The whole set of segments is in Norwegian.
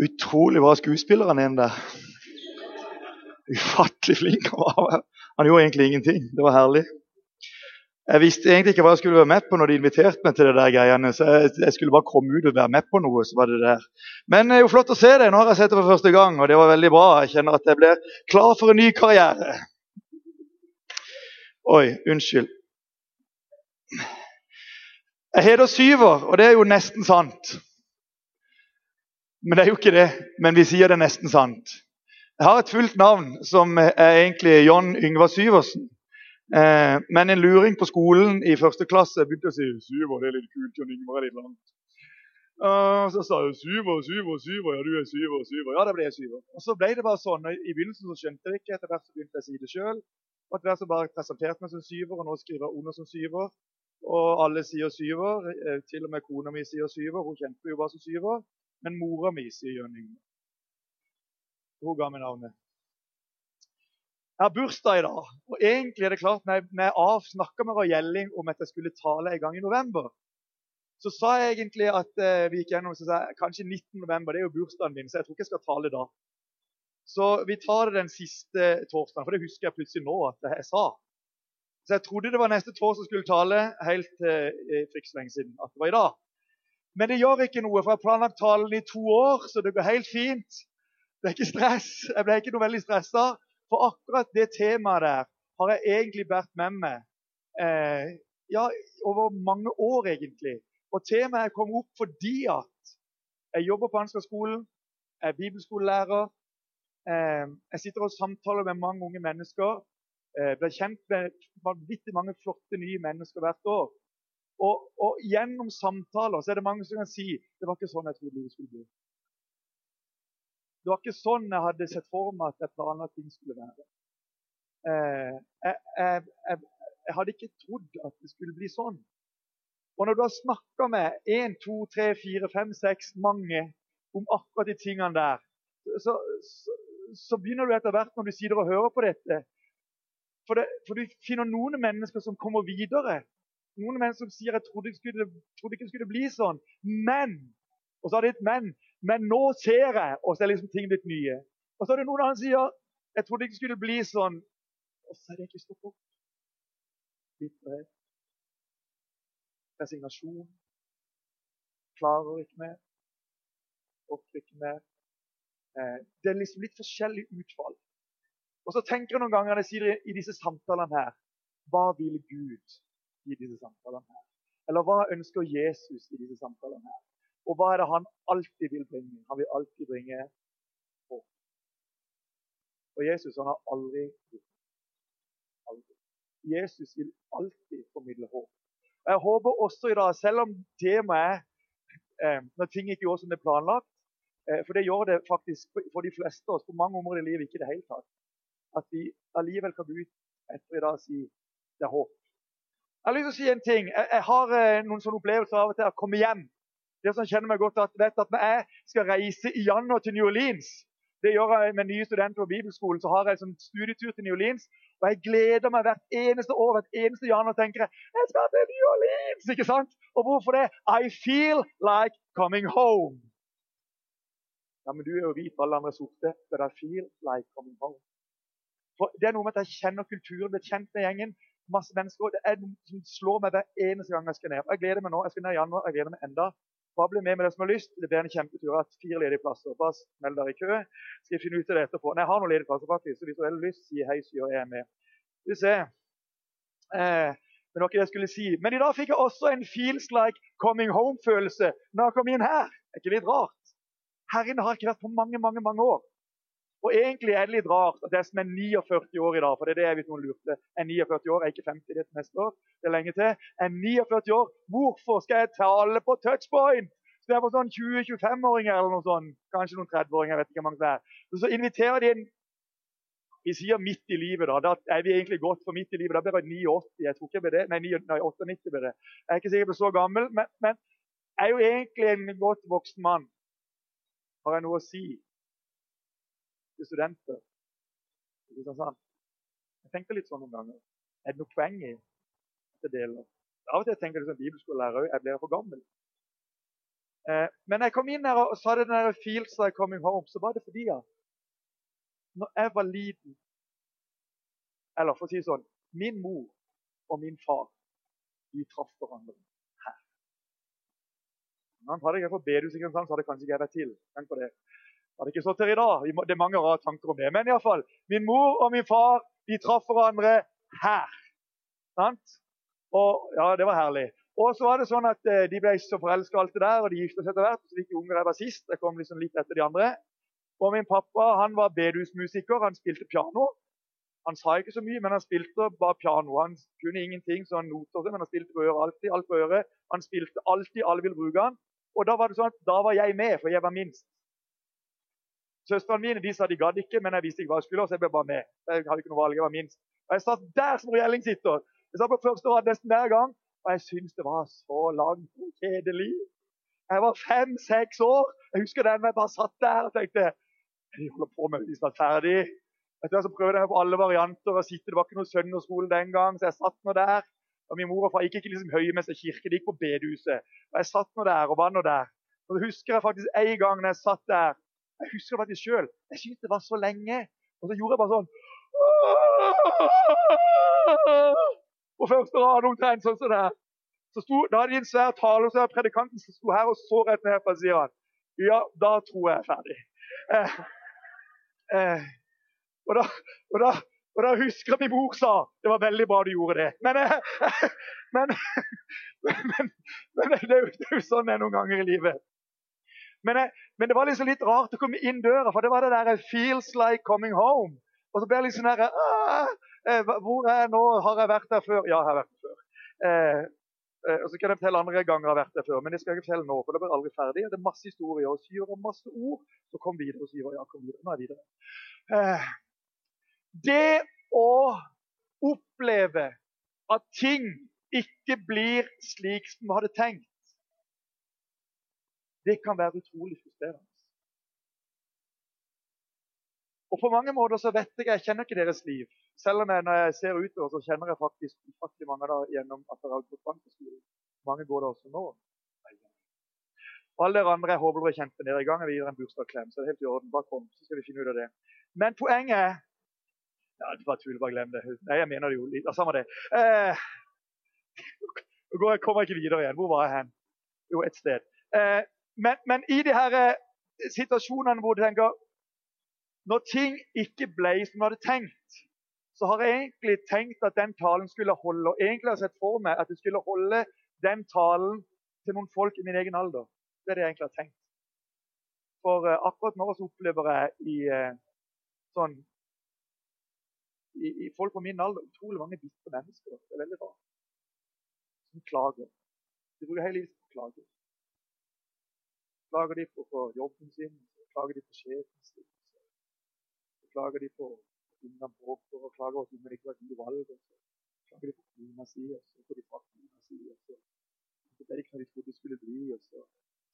Utrolig bra skuespiller han er der. Ufattelig flink han gjorde egentlig ingenting. Det var herlig. Jeg visste egentlig ikke hva jeg skulle være med på når de inviterte meg til det der greiene. Så jeg, skulle bare komme ut og være med på noe. så var det der. Men det er jo flott å se det. Nå har jeg sett det for første gang, og det var veldig bra. Jeg kjenner at jeg blir klar for en ny karriere. Oi, unnskyld. Jeg heter Syver, og det er jo nesten sant. Men det er jo ikke det. Men vi sier det nesten sant. Jeg har et fullt navn som er egentlig John Yngvar Syversen. Eh, men en luring på skolen i første klasse begynte å si Syver, det er litt kult. John Yngvar er litt langt. Uh, så sa jeg Syver, Syver, Syver. Ja, du er Syver, Syver. Ja, da ble jeg Syver. Og så ble det bare sånn. I begynnelsen så skjønte jeg ikke, etter hvert så begynte jeg å si det sjøl. Og etter hvert så bare presenterte meg som Syver, og nå skriver jeg under som Syver. Og alle sier Syver. Eh, til og med kona mi sier Syver. Hun kjente jo bare som Syver. Men mora mi sier Jørn Yngve. Hun ga meg navnet. Jeg har bursdag i dag. og egentlig er det klart, når jeg, når jeg avsnakka med Roy om at jeg skulle tale en gang i november, så sa jeg egentlig at eh, vi gikk gjennom så sa jeg, kanskje 19. november, det er jo bursdagen min, så jeg tror ikke jeg skal tale da. Så vi tar det den siste torsdagen, for det husker jeg plutselig nå at jeg sa. Så jeg trodde det var neste torsdag skulle tale, helt eh, for ikke så lenge siden. at det var i dag. Men det gjør ikke noe, for jeg har planlagt talen i to år, så det går helt fint. Det er ikke stress. Jeg ble ikke noe veldig stressa. For akkurat det temaet der har jeg egentlig båret med meg eh, ja, over mange år, egentlig. Og temaet kom opp fordi at jeg jobber på Ansgar-skolen, er bibelskolelærer. Eh, jeg sitter og samtaler med mange unge mennesker. Eh, blir kjent med vanvittig mange flotte nye mennesker hvert år. Og, og, gjennom samtaler så er det mange som kan si det var ikke sånn jeg trodde livet skulle bli. Det var ikke sånn jeg hadde sett for meg at jeg planla at ting skulle være. Eh, jeg, jeg, jeg, jeg, hadde ikke trodd at det skulle bli sånn. Og når du har snakka med én, to, tre, fire, fem, seks, mange om akkurat de tingene der, så, så, så begynner du etter hvert når du sitter og hører på dette for, det, for du finner noen mennesker som kommer videre noen menn som sier jeg trodde, skulle, trodde ikke det skulle bli sånn, men Og så er det et men. Men nå ser jeg, og så er liksom ting blitt nye. Og så er det noen som sier jeg trodde ikke det skulle bli sånn, og så er det ikke stopp opp. Bitterhet. Resignasjon. Klarer ikke mer. Orker ikke mer. Eh, det er liksom litt forskjellig utfall. Og så tenker jeg noen ganger når jeg sier i disse samtalene her Hva vil Gud i disse samtalene. her? Eller hva ønsker Jesus i disse samtalene? her? Og hva er det han alltid vil bringe? Han vil alltid bringe håp. Og Jesus han har aldri Aldri. Jesus vil alltid formidle håp. Og Jeg håper også i dag, selv om temaet eh, når ting ikke går som det er planlagt, eh, for det gjør det faktisk for de fleste av oss på mange områder i livet ikke i det hele tatt, at vi allikevel kan gå ut etter i dag og si det er håp. Jeg har lyst til å si en ting. Jeg, jeg har eh, noen sånne opplevelser av og til å komme hjem. Det som kjenner meg godt at, vet at Når jeg skal reise i januar til New Orleans det gjør jeg med nye studenter på bibelskolen, så har jeg sånn studietur til New Orleans. Og jeg gleder meg hvert eneste år, hvert eneste januar tenker jeg, jeg skal til New Orleans! ikke sant? Og hvorfor det? I feel like coming home. Ja, men du er jo hvit, alle andre er sorte. But I feel like coming home. For Det er noe med at jeg kjenner kulturen, blir kjent med gjengen masse mennesker. Det er noe som slår meg hver eneste gang jeg skal ned. Jeg gleder meg nå. Jeg skal ned i januar. Jeg gleder meg enda. Bare bli med med det som har lyst. Det blir en kjempetur. Jeg har fire ledige plasser. Bare meld dere i kø. Skal jeg finne ut av det etterpå. Nei, jeg har noen ledige plasser, faktisk. Så hvis du har lyst, si hei, så gjør jeg med. Vi ser. Eh, men det jeg skulle si. Men i dag fikk jeg også en feels like coming home-følelse når jeg kom inn her. Er ikke litt rart? Her inne har jeg ikke vært på mange, mange, mange år. Og egentlig er det litt rart at jeg som er 49 år i dag, for det er det jeg hvis noen lurte, er 49 år, jeg er ikke 50 det neste år, det er lenge til, er 49 år, hvorfor skal jeg tale på touchpoint? Så det er for sånn 20-25-åringer eller noe sånt, kanskje noen 30-åringer, jeg vet ikke hvor mange det er. Så, inviterer de en vi sier midt i livet, da. Da er vi egentlig godt for midt i livet. Da blir det 89. Jeg tror ikke blir det. Nei, 98 blir det. Jeg er ikke sikker på så gammel, men, men jeg er jo egentlig en godt voksen mann. Har jeg noe å si? Til studenter i Kristiansand. Jeg tenker litt sånn noen ganger. Er det noe poeng i at jeg deler? Av og til tenker jeg som bibelskolelærer òg jeg blir for gammel. Eh, men jeg kom inn her og sa det den 'Feels like coming home', så var det fordi at når jeg var liten Eller for å si det sånn Min mor og min far de traff hverandre her. Hadde jeg på bedehuset i Kristiansand, så hadde kanskje ikke jeg vært til. Tenk på det. Hadde ikke stått her i dag. Det er mange rare tanker om det. Men iallfall. Min mor og min far de traff hverandre her. Sant? Og ja, det var herlig. Og så var det sånn at eh, De ble så forelska alt det der, og de gifta seg etter hvert. Så like unger jeg var sist. Jeg kom liksom litt etter de andre. Og min pappa han var bedehusmusiker. Han spilte piano. Han sa ikke så mye, men han spilte bare piano. Han kunne ingenting, så han noter, seg, men han spilte på øret alltid. alt på øret. Han spilte alltid, alle ville bruke han. Og da var det sånn at da var jeg med, for jeg var minst. Søstrene mine de sa de gadd ikke, men jeg visste ikke hva jeg skulle, så jeg ble bare med. Jeg hadde ikke noe valg, jeg var minst. Og Jeg satt der som Rjelling sitter. Jeg satt på første rad nesten hver gang. Og jeg syntes det var så langt og kjedelig. Jeg var fem-seks år. Jeg husker den jeg bare satt der og tenkte De holder på med de snart ferdig. Etter hvert så prøvde jeg på alle varianter å sitte. Det var ikke noe søndagsskole den gang, så jeg satt nå der. Og Min mor og far gikk ikke liksom høymesse kirke, de gikk på bedehuset. Og Jeg satt nå der og var nå der. Og så husker jeg faktisk en gang når jeg satt der Jeg husker det faktisk sjøl. Jeg syntes det var så lenge. Og så gjorde jeg bare sånn på første rad omtrent sånn som det. Så sto, da hadde de en svær tale, og så er predikanten som sto her og så rett ned på sier han, ja, da tror jeg jeg er ferdig. Eh, eh, og, da, og, da, og, da, husker jeg min mor sa det var veldig bra du gjorde det. Men, eh, men, men, men det, er jo, det, er jo, sånn det er noen ganger i livet. Men, jeg, men, det var liksom litt rart å komme inn døra, for det var det der 'feels like coming home'. Og så ble jeg liksom der eh, Hvor er jeg nå? Har jeg vært der før? Ja, jeg har vært der før. Eh, eh, og så kan jeg fortelle andre ganger jeg har vært der før, men det skal jeg ikke fortelle nå. for det blir aldri ferdig. Det er masse historier. Og Syver og masse ord. Så kom videre. og Syver, ja, kom videre. Nå er jeg videre. Eh, det å oppleve at ting ikke blir slik som vi hadde tenkt, det kan være utrolig frustrerende. Og På mange måter så vet jeg jeg kjenner ikke deres liv. Selv om jeg, når jeg ser utover, så kjenner jeg faktisk ufattelig mange da, gjennom at dere har gått bankeskolen. Mange går det også nå. Alle dere andre håper dere kjente kjent dere. I gang vi gir en bursdagsklem, så det er helt i orden. Bare kom, så skal vi finne ut av det. Men poenget Ja, det var tull, bare glem det. Nei, jeg mener det jo litt. Samme det. Eh, jeg kommer ikke videre igjen. Hvor var jeg hen? Jo, et sted. Eh, men, men, i de her eh, situasjonene hvor du tenker når ting ikke ble som du hadde tenkt, så har jeg egentlig tenkt at den talen skulle holde. Og egentlig har jeg sett for meg at jeg skulle holde den talen til noen folk i min egen alder. Det er det jeg egentlig har tenkt. For uh, akkurat nå så opplever jeg i, uh, sånn, i, i, folk på min alder utrolig mange bitre mennesker. Det er veldig rart. Som klager. De bruker hele livet på å klage. Klager de på, på jobben sin, klager de på sjefen sin klager de på ungene bråker, og klager over at de ikke har gode valg. Og så klager de på kona si, og så får de fra kona si, så, så ble ikke hva de trodde det skulle bli. og så,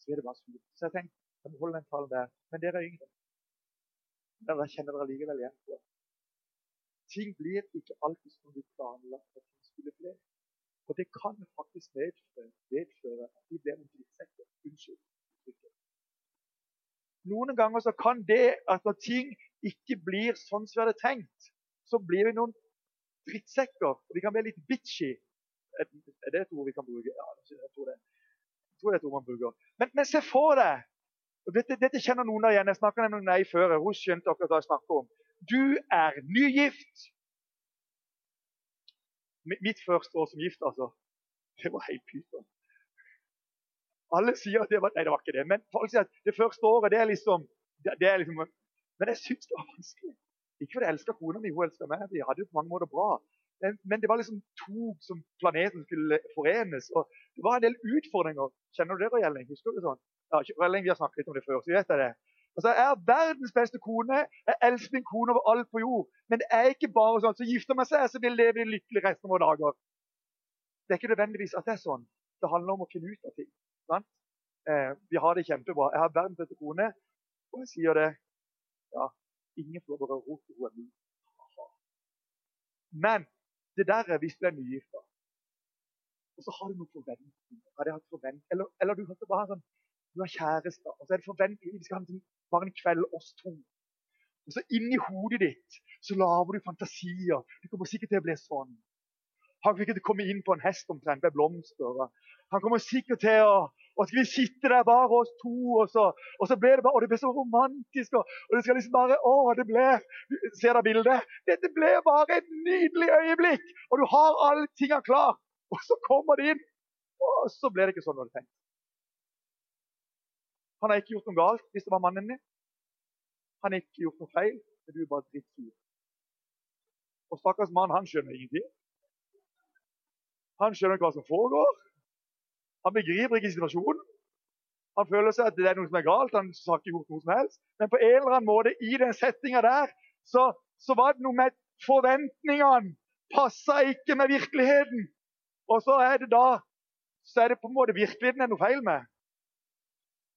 så er det bare surt. Så jeg tenkte jeg må holde den talen der. Men dere er yngre. Dere kjenner dere likevel igjen på Ting blir ikke alltid som du planla at ting skulle bli. Og det kan faktisk medføre, medføre at de blir en drittsekker. Unnskyld. Noen ganger så kan det at når ting ikke blir sånn som vi hadde tenkt, så blir vi noen drittsekker. Og vi kan bli litt bitchy. Er det et ord vi kan bruke? Ja, jeg tror det. Jeg tror det er et ord man bruker. Men, men se for deg dette, dette, kjenner noen av igjen. Jeg snakka med ei før. Hun skjønte akkurat hva jeg snakker om. Du er nygift. Mitt første år som gift, altså. Det var helt pyton. Alle sier at det var Nei, det var ikke det. Men folk sier at det første året, det er liksom, det, det er liksom men jeg syns det var vanskelig. Ikke fordi jeg elska kona mi, hun elska meg. Vi hadde jo på mange måter bra. Men, men, det var liksom to som planeten skulle forenes. og Det var en del utfordringer. Kjenner du det, Røyelling? Husker du det sånn? Ja, Røyelling, Vi har snakket litt om det før, så vet jeg det. Altså, Jeg er verdens beste kone. Jeg elsker min kone over alt på jord. Men det er ikke bare sånn så gifter man seg, så vil leve lykkelig resten av våre dager. Det er ikke nødvendigvis at det er sånn. Det handler om å finne ut av ting. Sant? Eh, vi har det kjempebra. Jeg har verdens beste kone, og jeg sier det ja, ingen får bare å til hun er min. Men det der er hvis du er nygifta. Og så har du noen forventninger. Har hatt forvent eller, eller, du har bare sånn du har kjærester, og så er det forventning vi skal ha en, bare en kveld oss to. Og så inni hodet ditt så lager du fantasier. Det kommer sikkert til å bli sånn. Han fikk ikke komme inn på en hest omtrent med blomster. Han kommer sikkert til å og skal vi sitte der bare oss to, og så, og så ble det bare, og det ble så romantisk. Og, og det skal liksom bare Å, det ble Ser dere bildet? Dette ble bare et nydelig øyeblikk! Og du har alle tingene klar. Og så kommer det inn, og så ble det ikke sånn du hadde tenkt. Han har ikke gjort noe galt hvis det var mannen din. Han har ikke gjort noe feil, men du er bare drittsur. Og stakkars mann, han skjønner ingenting. Han skjønner ikke hva som foregår. Han begriper ikke situasjonen. Han føler seg at det er noe som er galt. Han har ikke gjort noe som helst. Men på en eller annen måte i den settinga der så, så, var det noe med forventningene. Passa ikke med virkeligheten. Og så er det da så er det på en måte virkeligheten det er noe feil med.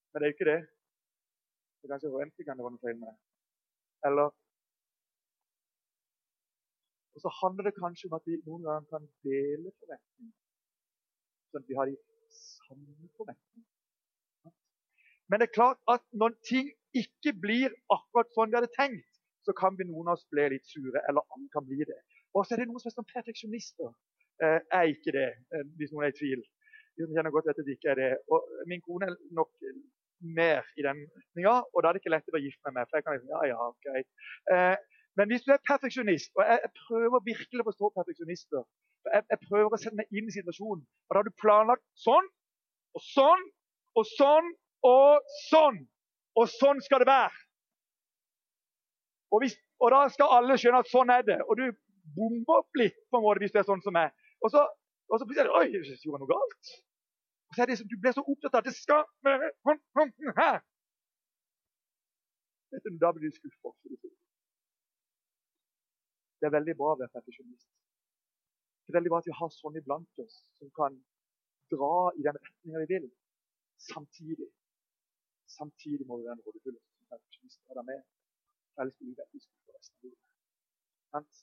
Men det er jo ikke det. Det er kanskje forventningene det var noe feil med. Eller Og så handler det kanskje om at vi noen ganger kan dele forventninger. Sånn at vi har de samme forventningene. Men det er klart at når ting ikke blir akkurat sånn vi hadde tenkt, så kan vi noen av oss bli litt sure, eller andre kan bli det. Og så er det noen som er sånn perfeksjonister. Eh, er ikke det, eh, hvis noen er i tvil. De som kjenner godt at det ikke er det. Og min kone er nok mer i den retninga, og da er det ikke lett å være gift med meg. for jeg kan liksom, ja, ja, greit. Eh, men hvis du er perfeksjonist, og jeg, jeg prøver virkelig å forstå perfeksjonister jeg, jeg, prøver å sette meg inn i situasjonen, og da har du planlagt sånn og sånn og sånn og sånn. Og sånn skal det være. Og, hvis, og da skal alle skjønne at sånn er det. Og du bomber opp litt på en måte hvis du er sånn som meg. Og så, og så plutselig Oi, gjorde jeg noe galt? Og så er det som Du blir så opptatt av at det skal være sånn, sånn, her. Da blir du skuffa. Det er veldig bra å være perfeksjonist. Det er veldig bra at vi har sånne iblant oss som kan dra i den retninga vi vil. Samtidig samtidig må vi være nådefulle som perfeksjonister. Er med? Ellers blir vi veldig skuffa resten av livet.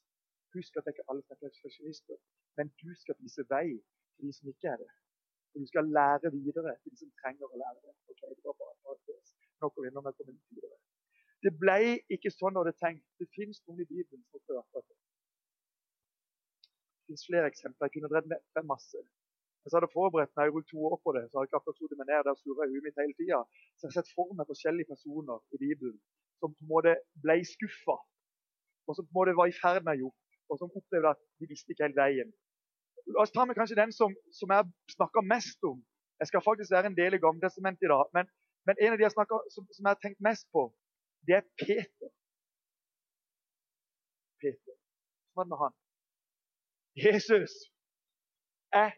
Husk at det er ikke alle som er perfeksjonister, men du skal vise vei til de som ikke er det. Og du skal lære videre til de som trenger å lære det. Ok, det var bare, bare Nå går vi innom og kommer videre. Det ble ikke sånn når det tenkt. Det fins noen i Bibelen som fører akkurat det. Fins flere eksempler. Jeg kunne drevet med masse. Jeg hadde forberedt meg rundt to år på det, så hadde jeg ikke akkurat sittet meg ned der surra i huet mitt hele tida. Så jeg har sett for meg forskjellige personer i Bibelen som på en måte ble skuffa, og som på en måte var i ferd med å gjøre, og som opplevde at de visste ikke helt veien. La oss ta med kanskje den som, som jeg snakker mest om. Jeg skal faktisk være en del i Gammeltestamentet i dag. Men, men, en av de jeg snakker, som, som, jeg har tenkt mest på, det er Peter. Peter. Var det med han. Jesus. Jeg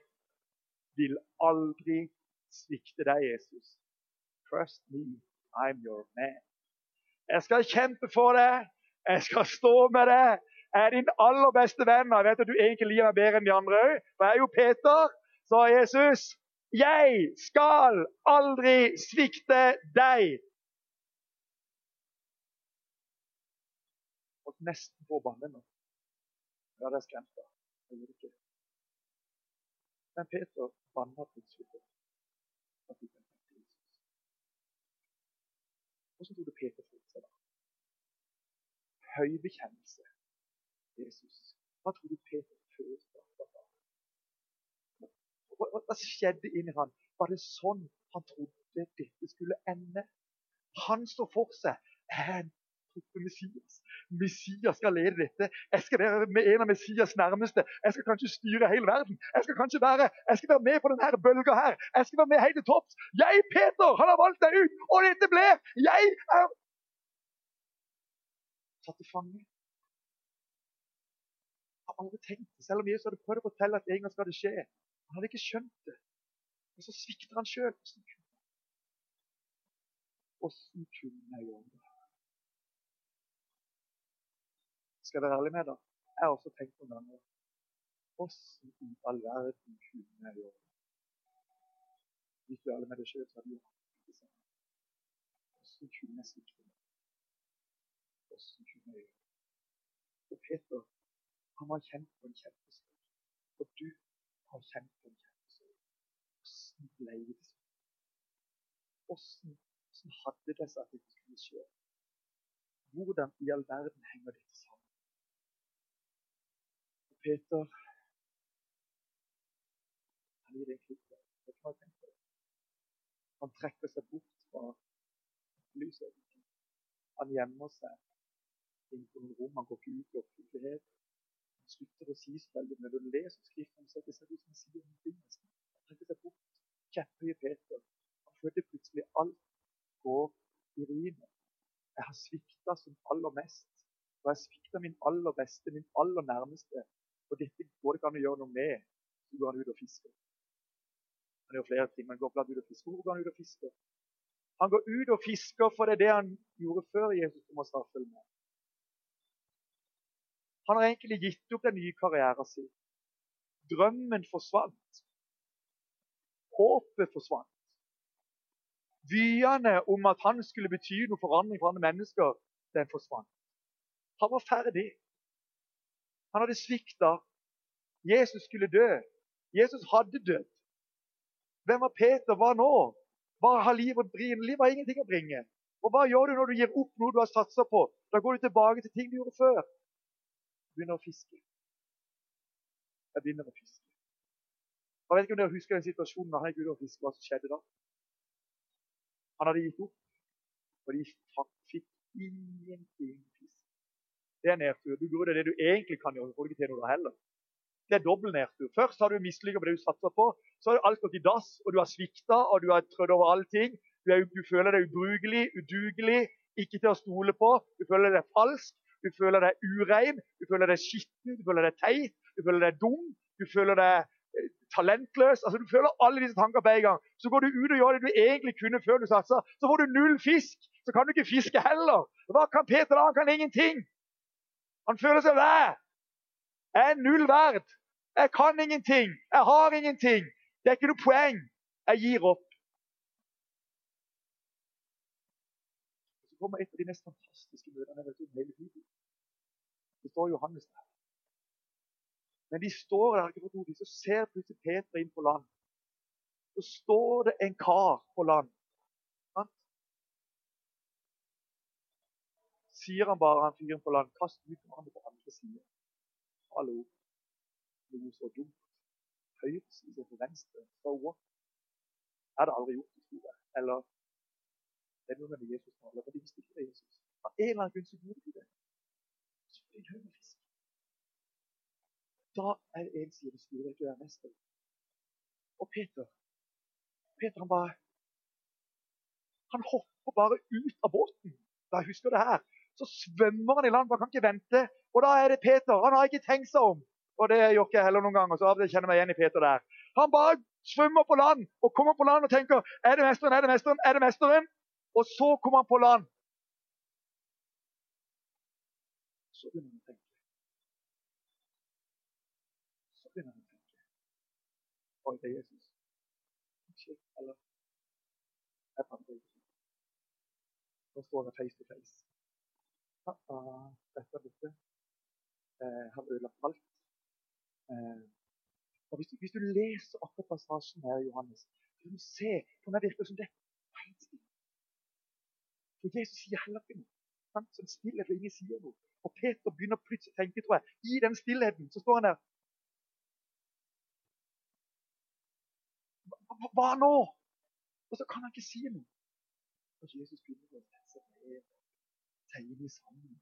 vil aldri svikte deg, Jesus. Trust me, I'm your man. Jeg skal kjempe for deg. Jeg skal stå med deg. Jeg er din aller beste venn. Jeg vet at du egentlig liker meg bedre enn de andre òg, for jeg er jo Peter, sa Jesus. Jeg skal aldri svikte deg. Nesten på nå. Ja, det er skremt. Jeg gjorde ikke men Peter banna plutselig på at de kan tenke Jesus. Hvordan trodde Peter følte seg da? Høy bekjennelse. Jesus. Hva tror du Peter følte da? Hva, hva skjedde inni han? Var det sånn han trodde dette skulle ende? Han står for seg. Jeg er Messias. Messias skal lede dette. Jeg skal være med en av Messias nærmeste. Jeg skal kanskje styre hele verden. Jeg skal kanskje være, jeg skal være med på denne bølga her. Jeg skal være med helt til topps. Jeg, Peter, han har valgt deg ut, og dette blir Jeg er satt til fange. Jeg har aldri tenkt det, selv om Jesus hadde prøvd å fortelle at en gang skal det skje. Han hadde ikke skjønt det. Og så svikter han sjøl. Åssen kunne jeg gjøre det? Skal jeg være ærlig med deg? Jeg har også tenkt noen ganger Hvordan i all verden kunne jeg gjøre det? Hvis du er ærlig med deg sjøl, så hadde du gjort det. Hvordan kunne jeg svikte det? Hvordan kunne jeg gjøre det? Og Peter, han var kjent på en kjempestor. Og du har kjent på en kjempestor. Hvordan ble det sånn? Hvordan, hvordan hadde det seg at dette skulle skje? Hvordan i all verden henger dette sammen? Peter han gir det klippet. Du hva jeg på. Han trekker seg bort fra lyset. Han gjemmer seg inn på noen rom. Han går ikke ut i offentlighet. Han slutter å si så veldig. Når du leser Skriften, så det ser ut som han sier ingenting. Han trekker seg bort. Kjepphøye Peter. Han følte plutselig alt går i ruiner. Jeg har svikta som aller mest. Og jeg svikta min aller beste, min aller nærmeste. Og dette går det ikke an å gjøre noe med. Så går han ut og fisker. Han gjør flere ting, men går blant ut og fisker. Hvor går han ut og fisker? Han går ut og fisker, for det er det han gjorde før Jesus kom og startet med. Han har egentlig gitt opp den nye karrieren sin. Drømmen forsvant. Håpet forsvant. Vyene om at han skulle bety noe forandring for andre mennesker, den forsvant. Han var ferdig. Han hadde svikta. Jesus skulle dø. Jesus hadde dødd. Hvem var Peter? Hva nå? Hva har livet å bringe? Livet har ingenting å bringe. Og hva gjør du når du gir opp noe du har satsa på? Da går du tilbake til ting du gjorde før. Du begynner å fiske. Jeg begynner å fiske. Jeg vet ikke om dere husker den situasjonen da han gikk ut og fiske, hva som skjedde da. Han hadde gitt opp, og de fikk ingenting fisk. Det er nedtur. Du gjorde det du egentlig kan gjøre, Du får ikke til noe heller. Det er dobbel nedtur. Først har du mislykket på det du satser på. Så har alt gått i dass, og du har svikta og du har trødd over allting. Du, er, du, føler deg ubrukelig, udugelig, ikke til å stole på. Du føler deg falsk, du føler deg urein, du føler deg skitten, du føler deg teit, du føler deg dum, du føler deg eh, talentløs. altså Du føler alle disse tankene på en gang. Så går du ut og gjør det du egentlig kunne før du satsa. Så får du null fisk. Så kan du ikke fiske heller. Hva kan Peter da? Han kan ingenting. Han føler seg vær. Jeg er null verd. Jeg kan ingenting. Jeg har ingenting. Det er ikke noe poeng. Jeg gir opp. Så kommer et av de mest fantastiske møtene jeg vet i hele Bibelen. Det står Johannes der. Men de står der ikke for to, så ser plutselig Peter inn på land. Så står det en kar på land. Han sier han bare, han fyren på land, kast ut hverandre på andre siden. Hallo noe så dumt. Høyreside istedenfor venstre. So what? Jeg hadde aldri gjort det, tror. Eller det er noe med Jesus taler, for de visste ikke det Jesus. Av en eller annen grunn så gjorde de det. Så får det en fisk. Da er det en side jeg ikke være mester. Og Peter Peter han bare Han hopper bare ut av båten. Da husker det her. Så svømmer han i land, for han kan ikke vente. Og da er det Peter. Han har ikke tenkt seg om. Og det gjør ikke jeg heller noen gang. og så av og til kjenner jeg meg igjen i Peter der. Han bare svømmer på land og kommer på land og tenker er det mesteren, er det mesteren, er det mesteren? Og så kommer han på land. Så begynner han å tenke. Så begynner han å tenke. Oi, det er Jesus. Shit, eller jeg fant det ikke. Nå står jeg face to face. Ah, dette er eh, har ødelagt alt. Eh, og hvis du, hvis du, leser akkurat passasjen her, Johannes, så kan du se hvordan det virker som det er helt stille. For Jesus sier heller ikke noe. Som stillhet, og ingen sier noe. Og Peter begynner plutselig å tenke, tror jeg. I den stillheten så står han der. Hva, hva nå? Og så kan han ikke si noe. Og Jesus begynner å sette seg ned, tegne sammen.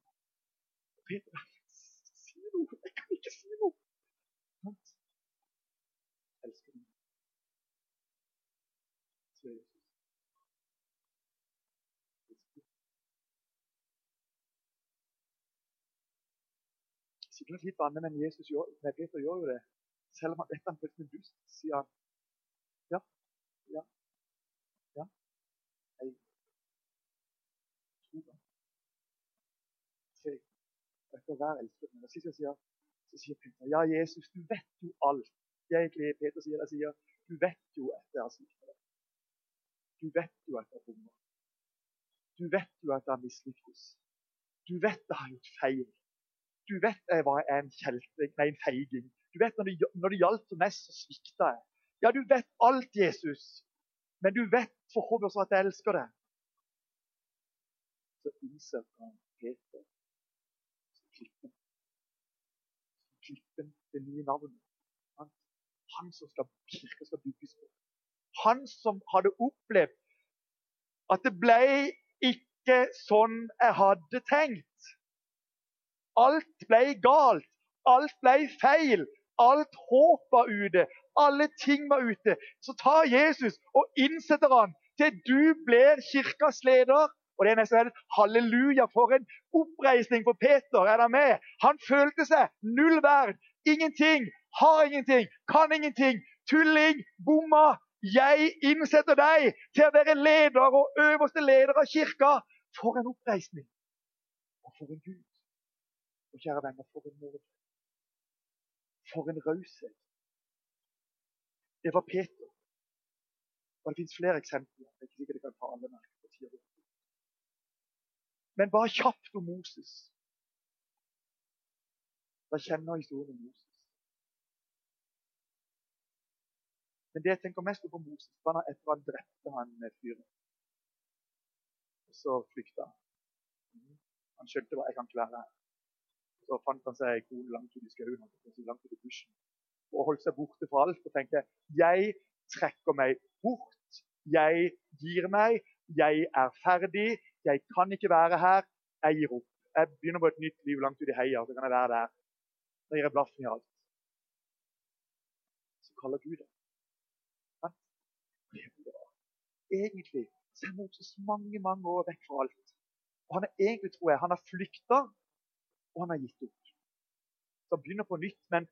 Og Peter si noe. Jeg kan ikke si noe. Elsker meg. Så Jesus. Sikkert litt vanlig, men Jesus gjør, Peter gjør jo det. Selv om han vet han føles med dust, sier han ja, ja. Jeg tror det. Tre. Etter hver elsket med. Så sier så sier Peter ja, Jesus, du vet jo alt. Det er egentlig Peter sier. Jeg sier du vet jo at jeg har svikta deg. Du vet jo at jeg bomma. Du vet jo at jeg har mislyktes. Du vet jeg har gjort feil. Du vet jeg var en kjeltring, nei, en feiging. Du vet når det, når det gjaldt for mest, så svikta jeg. Ja, du vet alt, Jesus. men du vet forhåpentligvis at jeg elsker deg. Så innser han Peter klippen. Klippen, det nye navnet. Han, han som skal, kirka skal bygges på. Han som hadde opplevd at det ble ikke sånn jeg hadde tenkt. Alt ble galt. Alt ble feil. Alt håp var ute. Alle ting var ute. Så tar Jesus og innsetter han til du blir kirkas leder. Og det er nesten Halleluja, for en oppreisning for Peter. Er det med? Han følte seg null verd. Ingenting. Har ingenting. Kan ingenting. Tulling. Bomma. Jeg innsetter deg til å være leder og øverste leder av kirka. For en oppreisning. Og for en Gud. Og kjære venner, for en nåde. For en raushet. Det var Peter. Og det fins flere eksempler. Det ikke sikkert jeg kan ta alle med. Men bare kjapt om Moses. Da kjenner historien om Moses. Men det jeg tenker mest på Moses, var etter at han drepte han fyren. Og så flykta han. Han skjønte hva jeg kan være her. Så fant han seg ei kone langt ute i skauen langt ut i bushen. Og holdt seg borte fra alt og tenkte jeg trekker meg bort. Jeg gir meg. Jeg er ferdig. Jeg kan ikke være her. Jeg gir opp. Jeg begynner på et nytt liv langt ute i heia. Så kan jeg være der. Da gir jeg blaffen i alt. Så kaller Gud det. Egentlig så er Moses mange mange år vekk fra alt. Og Han er egentlig, tror jeg, han har flykta, og han har gitt opp. Så han begynner på nytt, men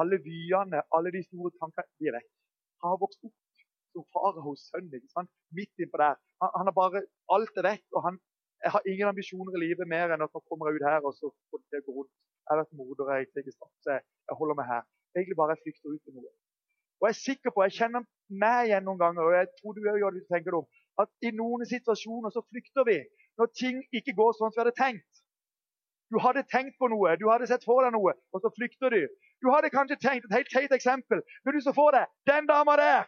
alle vyene, alle de store tankene, de er vekk. Han har vokst opp som faraos sønn. ikke sant? Midt innpå der. Han, han har bare Alt er vekk. og han jeg har ingen ambisjoner i livet mer enn at nå kommer ut her og så får det gå rundt. Jeg har vært morder, jeg tar straff, jeg, holder meg her. Egentlig bare jeg flykter ut i noe. Og Jeg er sikker på, jeg kjenner meg igjen noen ganger, og jeg tror du òg gjør det du tenker om, at i noen situasjoner så flykter vi når ting ikke går sånn som vi hadde tenkt. Du hadde tenkt på noe, du hadde sett for deg noe, og så flykter du. Du hadde kanskje tenkt et helt teit eksempel, men du så for deg den dama der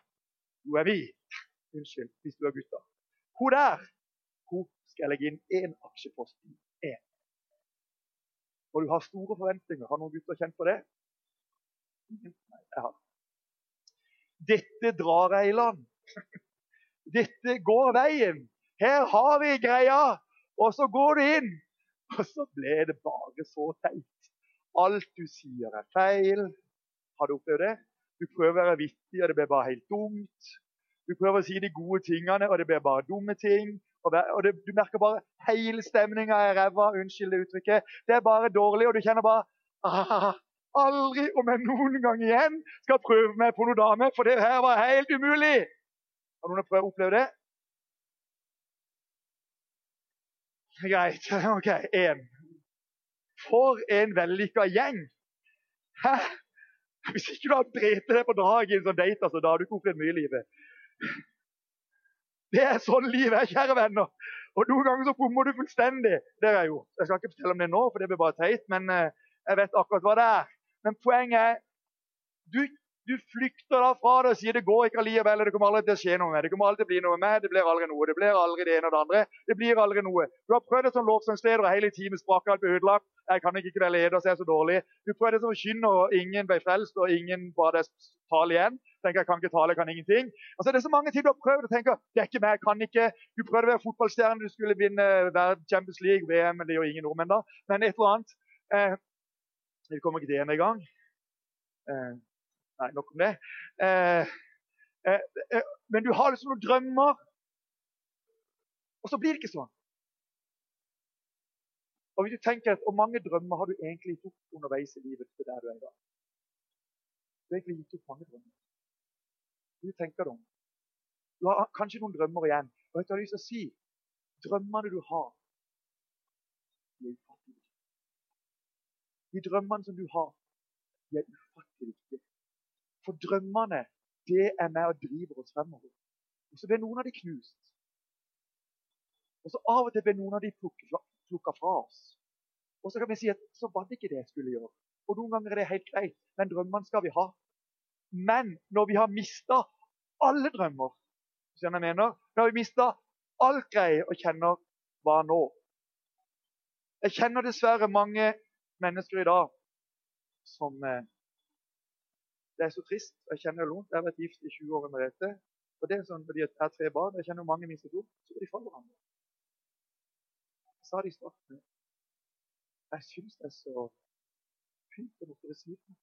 hun er vi. Unnskyld hvis du er gutter. Hun der hun skal jeg legge inn én aksjepost i. Én. Og du har store forventninger. Har noen gutter kjent på det? Nei, jeg har. Dette drar jeg i land. Dette går veien. Her har vi greia. Og så går du inn, og så ble det bare så teit. Alt du sier, er feil. Har du opplevd det? Du prøver å være vittig, og det blir bare helt dumt. Du prøver å si de gode tingene, og det blir bare dumme ting. Og, det, du merker bare hele stemninga er ræva. Unnskyld det uttrykket. Det er bare dårlig, og du kjenner bare ah, Aldri om jeg noen gang igjen skal prøve meg på noe dame, for det her var helt umulig. Har noen prøvd å oppleve det? Greit. OK, én. For en vellykka gjeng! Hæ? Hvis ikke du har drept deg på dagen i en sånn date, altså, da har du ikke mye i livet. Det er sånn livet er, kjære venner. Og Noen ganger så bommer du fullstendig. Det har jeg gjort. Jeg skal ikke fortelle om det nå, for det blir bare teit, men eh, jeg vet akkurat hva det er. Men poenget er du, du flykter da fra det og sier det går ikke allikevel. Det kommer aldri til å skje noe med det. kommer aldri til å bli noe med det. blir aldri noe. Det blir aldri det ene og det andre. Det blir aldri noe. Du har prøvd det som lovsangsleder, og hele teamet sprakk alt ble ødelagt. Jeg kan ikke være leder, så jeg er så dårlig. Du prøvde det som forkynner, og ingen ble frelst, og ingen ba deg tale igjen tenker jeg kan ikke tale, jeg kan ingenting. Altså, det er så mange ting du har prøvd og tenker det er ikke meg, jeg kan ikke. Du prøvde å være fotballstjerne, du skulle vinne Champions League, VM, det gjør ingen nordmenn da, men et eller annet. Eh, kommer ikke til ene gang. Eh, nei, nok om det. Eh, eh, eh, men du har liksom noen drømmer, og så blir det ikke sånn. Og hvis du tenker at, Hvor mange drømmer har du egentlig gjort underveis i livet til der du er i dag? Du har egentlig gitt opp mange drømmer du tenker deg om. Du har kanskje noen drømmer igjen. Og vet du jeg har lyst til å si? Drømmene du har, de er viktige. De drømmene som du har, de er ufattelig viktige. For drømmene, det er med og driver oss fremover. Og så blir noen av de knust. Og så av og til blir noen av de plukka fra oss. Og så kan vi si at så var det ikke det jeg skulle gjøre. Og noen ganger er det helt greit, men drømmene skal vi ha. Men når vi har mista alle drømmer, Skjønner jeg mener? når vi har mista alt greie og kjenner hva nå? Jeg kjenner dessverre mange mennesker i dag som eh, Det er så trist. Jeg kjenner det vondt. Jeg har vært gift i 20 år med dette. Og det er sånn, fordi jeg har tre barn, jeg kjenner mange mistet to. så går de fra hverandre. Jeg sa det i starten. Jeg syns det er så fint å måtte si det.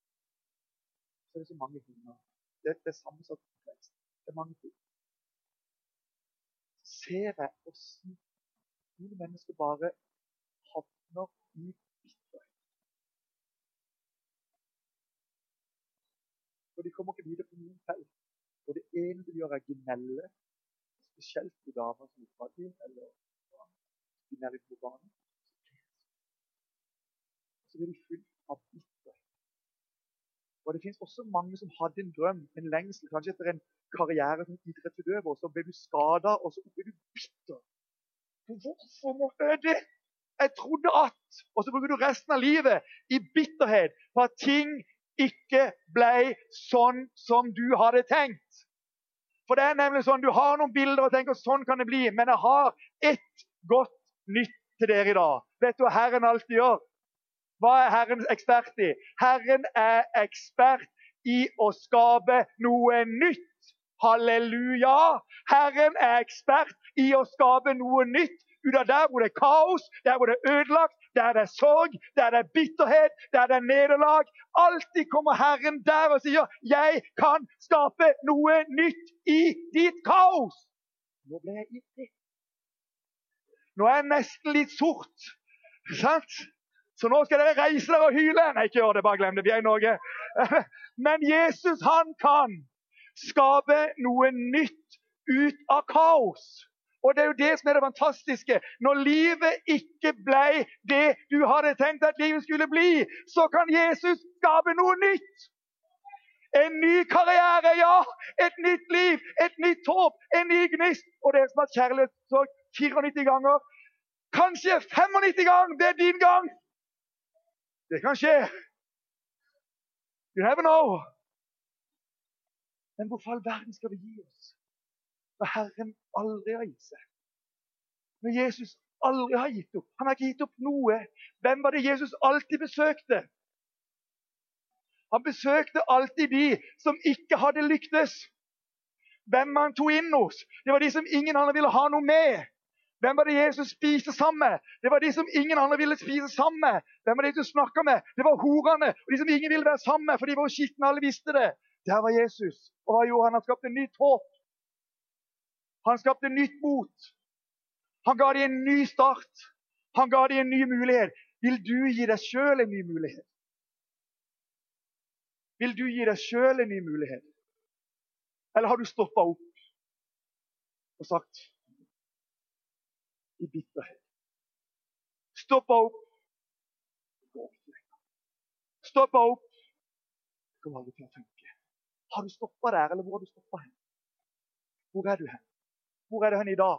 Så er det så mange hunder. Det, det er sammensatt komplekst. Det er mange ting. Så ser jeg åssen noen mennesker bare havner i De kommer ikke videre på noen felt. Og det ene de gjør, er gnelle. Spesielt på damer som er fattige, eller gnelle på barna. Så blir de fylt av bitterhet. Og Det finnes også mange som hadde en drøm, en lengsel, kanskje etter en karriere som idrettsutøver. Så ble du skada, og så ble du bitter. Hvorfor må jeg det? Jeg trodde at Og så bruker du resten av livet i bitterhet på at ting ikke ble sånn som du hadde tenkt. For det er nemlig sånn, Du har noen bilder og tenker sånn kan det bli, men jeg har ett godt nytt til dere i dag. Vet du hva Herren alltid gjør? Hva er Herren ekspert i? Herren er ekspert i å skape noe nytt. Halleluja! Herren er ekspert i å skape noe nytt ut av der hvor det er kaos, der hvor det er ødelagt, der det er sorg, der det er bitterhet, der det er nederlag. Alltid kommer Herren der og sier 'Jeg kan skape noe nytt i ditt kaos'. Nå ble jeg ivrig. Nå er jeg nesten litt sort. Sant? Så nå skal dere reise dere og hyle. Nei, ikke gjør det, bare glem det. Vi er i Norge. Men Jesus, han kan skape noe nytt ut av kaos. Og det er jo det som er det fantastiske. Når livet ikke ble det du hadde tenkt at livet skulle bli, så kan Jesus skape noe nytt. En ny karriere, ja. Et nytt liv, et nytt håp, en ny gnist. Og det som har kjærlighetssorg 94 ganger, kanskje 95 ganger, det er din gang. Det kan skje. You never know. Men hvorfor all verden skal vi gi oss? Når Herren aldri har gitt seg. Når Jesus aldri har gitt opp. Han har ikke gitt opp noe. Hvem var det Jesus alltid besøkte? Han besøkte alltid de som ikke hadde lyktes. Hvem han tok inn hos? Det var de som ingen andre ville ha noe med. Hvem var det Jesus spiste sammen med? Det var de som ingen andre ville spise sammen med. Hvem var det Jesus snakka med? Det var horene og de som ingen ville være sammen med, for de var skitne. Alle visste det. Der var Jesus. Og hva gjorde han? Han skapte nytt håp. Han skapte nytt mot. Han ga dem en ny start. Han ga dem en ny mulighet. Vil du gi deg sjøl en ny mulighet? Vil du gi deg sjøl en ny mulighet? Eller har du stoppa opp og sagt i bitterhet Stoppa opp. Stoppa opp. Jeg kommer aldri til å tenke. Har du stoppa der, eller hvor har du stoppa hen? Hvor er du hen? Hvor er det hen i dag?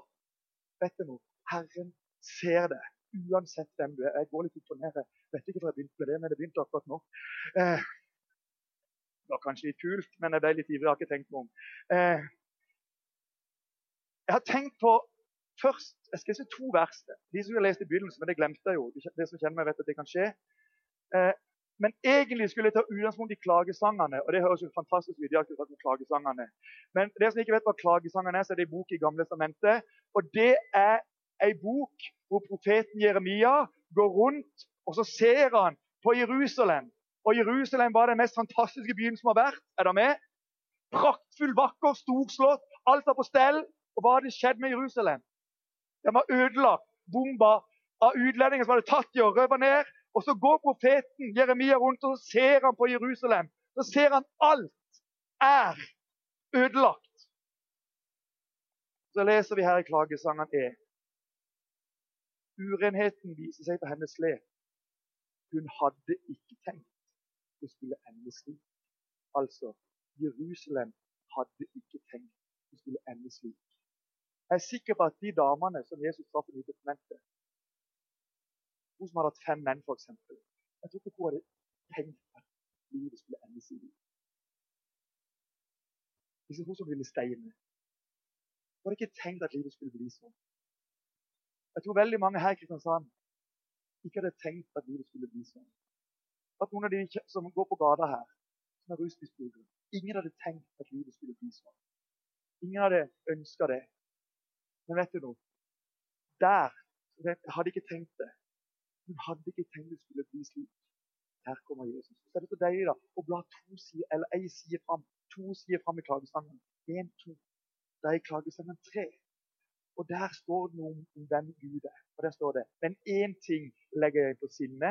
Vet du noe? Herren ser det, uansett hvem du er. Jeg går litt opp og. Jeg vet ikke hvor jeg begynte med det, men det begynte akkurat nå. Eh, det var kanskje litt kult, men jeg ble litt ivrig. Jeg har ikke tenkt meg om. Eh, jeg har tenkt på først Jeg skal lese to vers. De som har lest i begynnelsen, men det glemte jeg jo. De som kjenner meg, vet at det kan skje. Eh, men egentlig skulle jeg ta utgangspunkt i klagesangene. og det høres jo fantastisk ut. Jeg har klagesangene. Men det som ikke vet hva klagesangene er, så er det en bok i Gamle testamentet. Og det er ei bok hvor profeten Jeremia går rundt og så ser han på Jerusalem. Og Jerusalem var den mest fantastiske byen som har vært. Er det med? Praktfull, vakker, storslått. Alt var på stell. Og hva hadde skjedd med Jerusalem? Den var ødelagt, bomba av utlendinger som hadde tatt dem og røva ned. Og så går profeten Jeremia rundt og så ser han på Jerusalem. Så ser han alt er ødelagt. Så leser vi her i klagesangen E. Urenheten viser seg på hennes lep. Hun hadde ikke tenkt det skulle ende slik. Altså, Jerusalem hadde ikke tenkt det skulle ende slik. Jeg er sikker på at de damene som Jesus traff i Nytestamentet, hun som hadde hatt fem menn, f.eks. Jeg tror ikke hun hadde tenkt at livet skulle ende seg liv. Hvis hun som ville steine. hadde ikke tenkt at livet skulle bli sånn. Jeg tror veldig mange her i Kristiansand ikke hadde tenkt at livet skulle bli sånn. At noen av de som går på gata her, som er rusmisbrukere, ingen hadde tenkt at livet skulle bli sånn. Ingen hadde ønska det. Men vet du noe? Der hadde ikke tenkt det. Hun hadde ikke tenkt det skulle bli slik. Her kommer Jesus. Så er det så deilig da, å bla to sider, eller ei side fram. To sider fram i klagesangen. Én, to. Da er klagesangen tre. Og der står det noe om, hvem Gud er. Og der står det Men én ting legger jeg på sinne.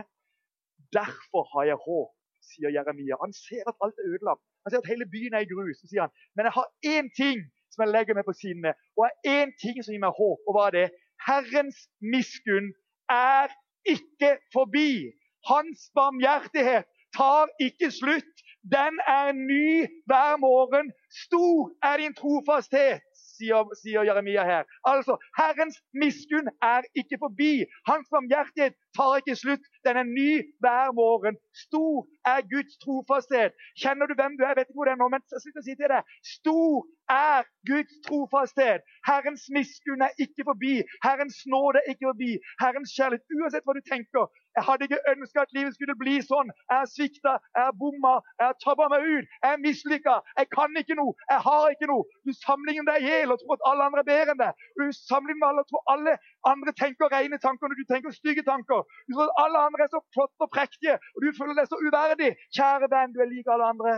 Derfor har jeg håp, sier Jeremia. Han ser at alt er ødelagt. Han ser at hele byen er i grus. Så sier han men jeg har én ting som jeg legger meg på sinne, og har én ting som gir meg håp. Og hva er det? Herrens miskunn er ikke forbi. Hans barmhjertighet tar ikke slutt. Den er ny hver morgen. Stor er din trofasthet sier, sier Jeremia her. Altså, Herrens miskunn er ikke forbi. Hans barmhjertighet tar ikke slutt. Den er ny hver morgen. Stor er Guds trofasthet. Kjenner du hvem du er? Jeg vet ikke hvor det er nå, men slutt å si til deg. Stor er Guds trofasthet. Herrens miskunn er ikke forbi. Herrens nåde er ikke forbi. Herrens kjærlighet. Uansett hva du tenker. Jeg hadde ikke ønska at livet skulle bli sånn. Jeg har svikta, jeg har bomma, jeg har tabba meg ut. Jeg er mislykka. Jeg kan ikke noe. Jeg har ikke noe. Du sammenligner deg i og tror at alle andre er bedre enn deg. Du sammenligner med alle og tror alle andre tenker rene tanker når du tenker stygge tanker. Du tror at alle andre er så flotte og prektige, og du føler deg så uverdig. Kjære venn, du er lik alle andre.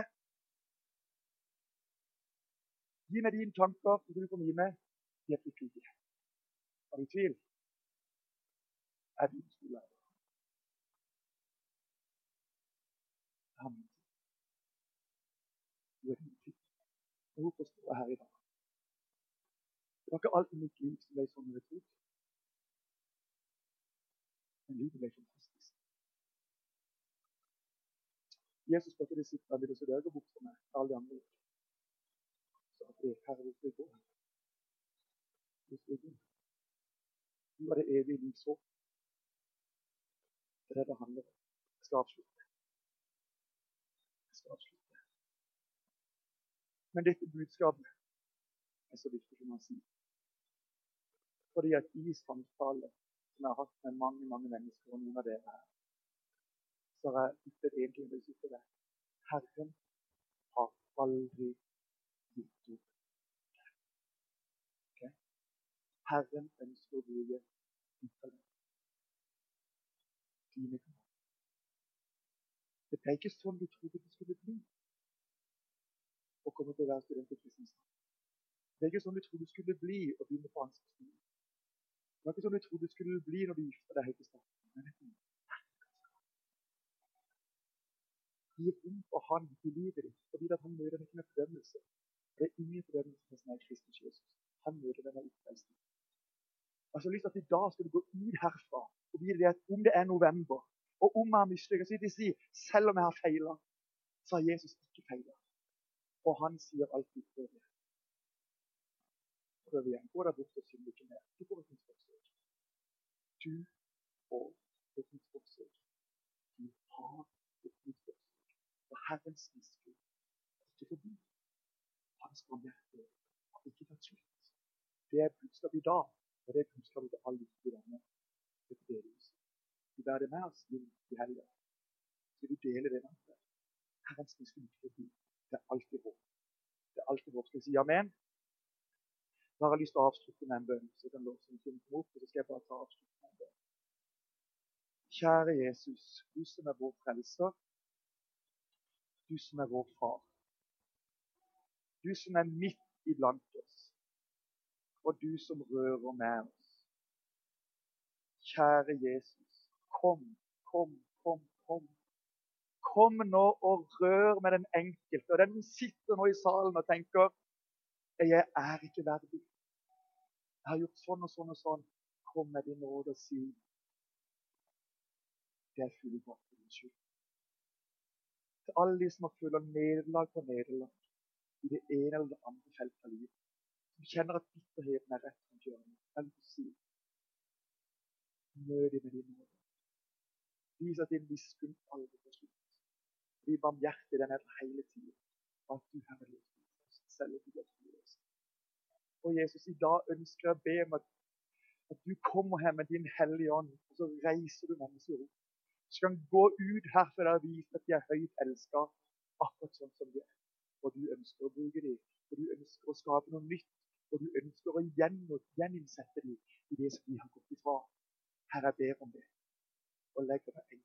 Gi meg dine tanker, og du får mine. De er ikke Har du tvil? Er du skolelærer? Amen. Du er din tid. Hvorfor står jeg her i dag? Det var ikke alt i mitt liv som ble som jeg trodde. Men livet ble fantastisk. Jesus spurte disiplene vil dere gå bort fra meg, alle de andre. Så at det, Herre, hvor skal vi gå? Hvor skal vi gå? Du har det evige livs håp. Det er det det handler om. Jeg skal avslutte. Jeg skal avslutte. Men dette budskapet er så viktig for meg å si. Fordi at i samtale som jeg har hatt med mange mange mennesker, og noen av dere her, så har jeg ytret én ting å si det. Herren har aldri gitt opp. Okay? Herren ønsker å bruke dine dine. Det ble ikke sånn du trodde det skulle bli å kommer til å være student i Kristiansand. Det er ikke sånn du trodde det skulle bli å begynne på ansvarsskolen. Det var ikke sånn du trodde det skulle bli når du gifta deg helt i starten. Gi rom for Han i livet ditt, fordi at han møter deg ikke med fordømmelse. Det er ingen fordømmelse som er Kristus Jesus. Han møter deg med oppreisning. Jeg har lyst til at i dag skal du gå ut herfra og vite at om det er november, og om jeg har mislykket, så vil si selv om jeg har feila, så har Jesus ikke feila. Og han sier alltid prøv igjen. Prøv igjen. Gå der bort og synd ikke mer. Du får et nytt forsøk. Du får et nytt forsøk. Du har et nytt forsøk. Og Herrens miskunn er ikke forbi. Hans barmhjertighet har ikke tatt slutt. Det er budskapet i dag, og det er budskapet til alle i denne bedehuset. Vi bærer det med oss inn i helga. Du deler det med andre. Herrens miskunn er ikke forbi. Det er alltid håp. Det er alltid håp. Skal vi si amen? Da har jeg lyst til å avslutte med en bønn. Så den låsen komme opp, og så skal jeg bare ta avslutte med en bønn. Kjære Jesus, du som er vår frelser. Du som er vår far. Du som er midt iblant oss. Og du som rører med oss. Kjære Jesus, kom, kom, kom, kom. Kom nå og rør med den enkelte. Og den som sitter nå i salen og tenker jeg er ikke verdig. Jeg har gjort sånn og sånn og sånn. Kom med din nåde og si det er fullbrakt for din. Til alle de som har følt nederlag på nederlag i det ene eller det andre feltet av livet, som kjenner at bitterheten er rett rundt hjørnet, jeg vil si møt med din nåde. Vis at din miskunn aldri får slutt. Bli barmhjertig den er hele tiden. At du, Herre, selv om du er Og Jesus, i dag ønsker jeg å be om at, at du kommer her med din Hellige Ånd, og så reiser du mennesker opp. Så kan gå ut herfra og vise at de er høyt elska, akkurat sånn som de er. Og du ønsker å bruke dem, og du ønsker å skape noe nytt. Og du ønsker å gjeninnsette dem i det som de har gått ifra. Herre, jeg ber om det. Og legger meg